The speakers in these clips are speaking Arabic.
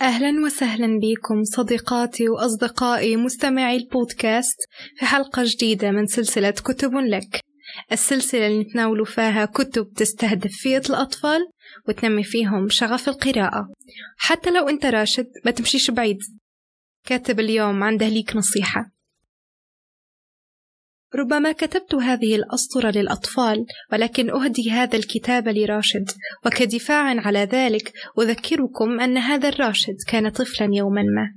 أهلا وسهلا بكم صديقاتي وأصدقائي مستمعي البودكاست في حلقة جديدة من سلسلة كتب لك. السلسلة اللي نتناول فيها كتب تستهدف فئة الأطفال وتنمي فيهم شغف القراءة. حتى لو أنت راشد ما تمشيش بعيد. كاتب اليوم عنده ليك نصيحة. ربما كتبت هذه الأسطرة للأطفال ولكن أهدي هذا الكتاب لراشد. وكدفاع على ذلك أذكركم أن هذا الراشد كان طفلا يوما ما.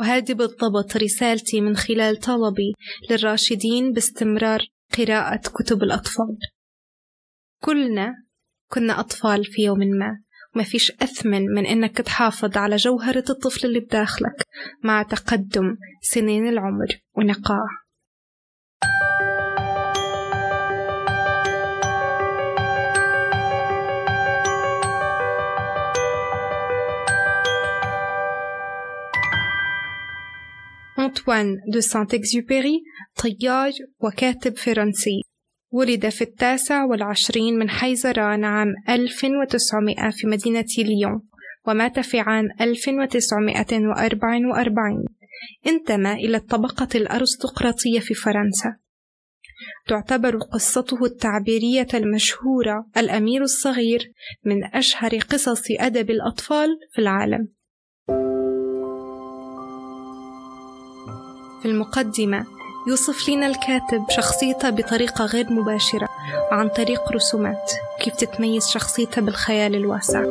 وهذه بالضبط رسالتي من خلال طلبي للراشدين باستمرار قراءة كتب الأطفال. كلنا كنا أطفال في يوم ما. ما فيش أثمن من إنك تحافظ على جوهرة الطفل اللي بداخلك مع تقدم سنين العمر ونقاء. أنطوان دو سانت إكزوبيري طيار وكاتب فرنسي. ولد في التاسع والعشرين من حزيران عام 1900 في مدينة ليون ومات في عام 1944 انتمى إلى الطبقة الأرستقراطية في فرنسا. تعتبر قصته التعبيرية المشهورة الأمير الصغير من أشهر قصص أدب الأطفال في العالم. في المقدمة يوصف لنا الكاتب شخصيته بطريقة غير مباشرة عن طريق رسومات. كيف تتميز شخصيته بالخيال الواسع؟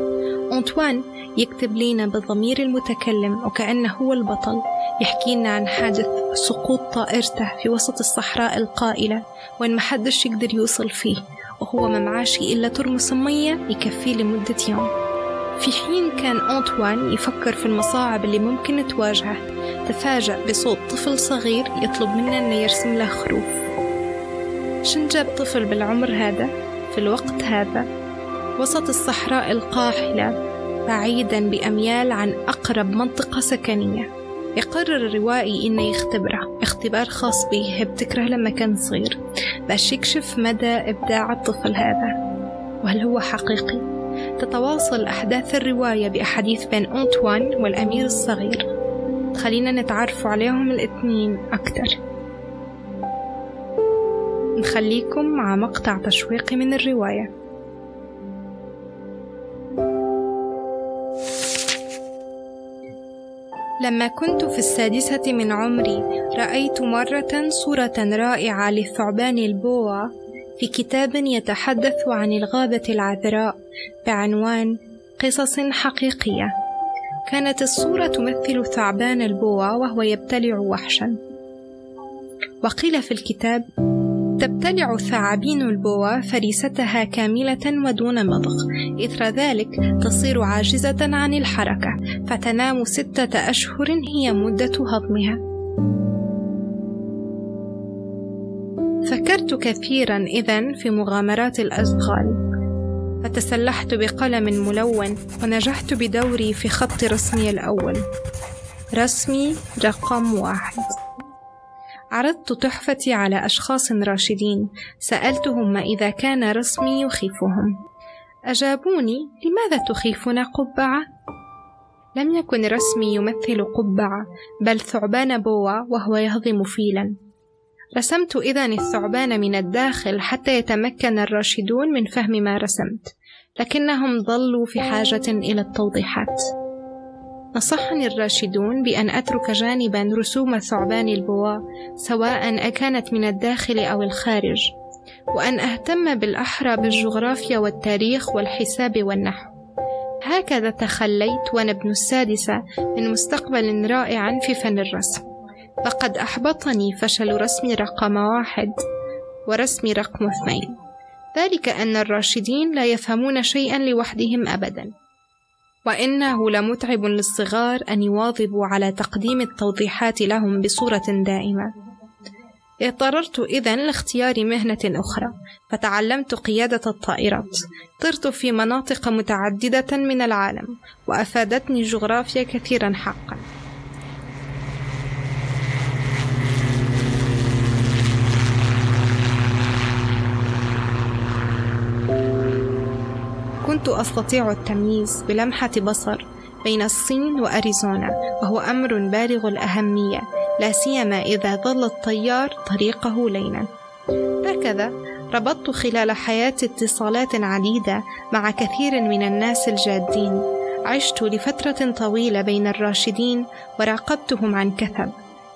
أنطوان يكتب لنا بالضمير المتكلم وكأنه هو البطل يحكي لنا عن حادث سقوط طائرته في وسط الصحراء القائلة وين محدش يقدر يوصل فيه وهو ما معاشي إلا ترمس مية يكفيه لمدة يوم. في حين كان أنطوان يفكر في المصاعب اللي ممكن تواجهه تفاجأ بصوت طفل صغير يطلب منه أنه يرسم له خروف. شن جاب طفل بالعمر هذا؟ في الوقت هذا. وسط الصحراء القاحلة بعيدا بأميال عن أقرب منطقة سكنية. يقرر الروائي إنه يختبره. اختبار خاص به بتكره لما كان صغير. باش يكشف مدى إبداع الطفل هذا. وهل هو حقيقي؟ تتواصل أحداث الرواية بأحاديث بين أنطوان والأمير الصغير. خلينا نتعرف عليهم الاثنين أكتر. نخليكم مع مقطع تشويقي من الرواية. لما كنت في السادسة من عمري رأيت مرة صورة رائعة للثعبان البوة في كتاب يتحدث عن الغابة العذراء بعنوان قصص حقيقية. كانت الصورة تمثل ثعبان البوع وهو يبتلع وحشا. وقيل في الكتاب تبتلع ثعابين البوع فريستها كاملة ودون مضغ إثر ذلك تصير عاجزة عن الحركة فتنام ستة أشهر هي مدة هضمها. فكرت كثيرا إذا في مغامرات الأشغال. فتسلحت بقلم ملون ونجحت بدوري في خط رسمي الأول. رسمي رقم واحد. عرضت تحفتي على أشخاص راشدين. سألتهم ما إذا كان رسمي يخيفهم. أجابوني لماذا تخيفنا قبعة؟ لم يكن رسمي يمثل قبعة بل ثعبان بوا وهو يهضم فيلا. رسمت إذا الثعبان من الداخل حتى يتمكن الراشدون من فهم ما رسمت لكنهم ظلوا في حاجة إلى التوضيحات. نصحني الراشدون بأن أترك جانبا رسوم ثعبان البواء سواء أكانت من الداخل أو الخارج وأن أهتم بالأحرى بالجغرافيا والتاريخ والحساب والنحو. هكذا تخليت وأنا ابن السادسة من مستقبل رائع في فن الرسم. فقد أحبطني فشل رسم رقم واحد ورسم رقم اثنين. ذلك أن الراشدين لا يفهمون شيئا لوحدهم أبدا. وإنه لمتعب للصغار أن يواظبوا على تقديم التوضيحات لهم بصورة دائمة. اضطررت إذا لاختيار مهنة أخرى فتعلمت قيادة الطائرات. طرت في مناطق متعددة من العالم وأفادتني الجغرافيا كثيرا حقا. كنت أستطيع التمييز بلمحة بصر بين الصين وأريزونا وهو أمر بالغ الأهمية لا سيما إذا ظل الطيار طريقه ليلا هكذا ربطت خلال حياتي اتصالات عديدة مع كثير من الناس الجادين. عشت لفترة طويلة بين الراشدين وراقبتهم عن كثب.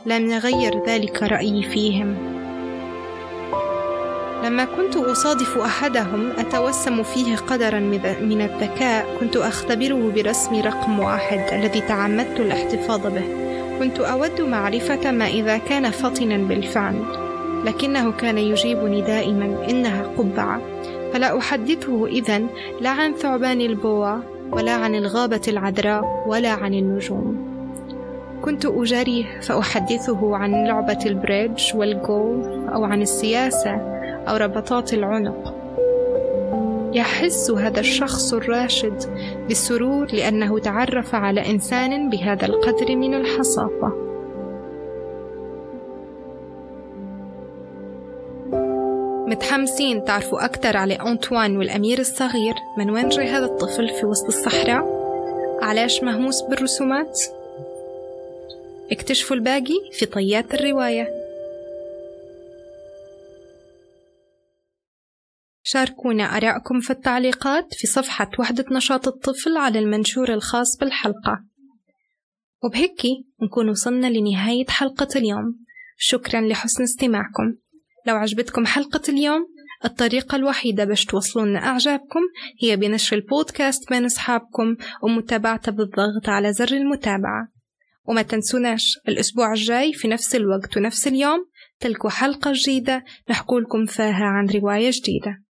لم يغير ذلك رأيي فيهم. لما كنت أصادف أحدهم أتوسم فيه قدرا من الذكاء كنت أختبره برسم رقم واحد الذي تعمدت الاحتفاظ به. كنت أود معرفة ما إذا كان فطنا بالفعل لكنه كان يجيبني دائما إنها قبعة. فلا أحدثه إذا لا عن ثعبان البوا ولا عن الغابة العذراء ولا عن النجوم. كنت أجاريه فأحدثه عن لعبة البريدج والجولف أو عن السياسة. أو ربطات العنق يحس هذا الشخص الراشد بالسرور لأنه تعرف على إنسان بهذا القدر من الحصافة متحمسين تعرفوا أكثر على أنطوان والأمير الصغير من وين جاي هذا الطفل في وسط الصحراء؟ علاش مهموس بالرسومات؟ اكتشفوا الباقي في طيات الرواية شاركونا آراءكم في التعليقات في صفحة وحدة نشاط الطفل على المنشور الخاص بالحلقة. وبهيك نكون وصلنا لنهاية حلقة اليوم. شكرا لحسن استماعكم. لو عجبتكم حلقة اليوم الطريقة الوحيدة باش توصلون إعجابكم هي بنشر البودكاست بين أصحابكم ومتابعته بالضغط على زر المتابعة. وما تنسوناش الأسبوع الجاي في نفس الوقت ونفس اليوم تلكوا حلقة جديدة نحكولكم فيها عن رواية جديدة.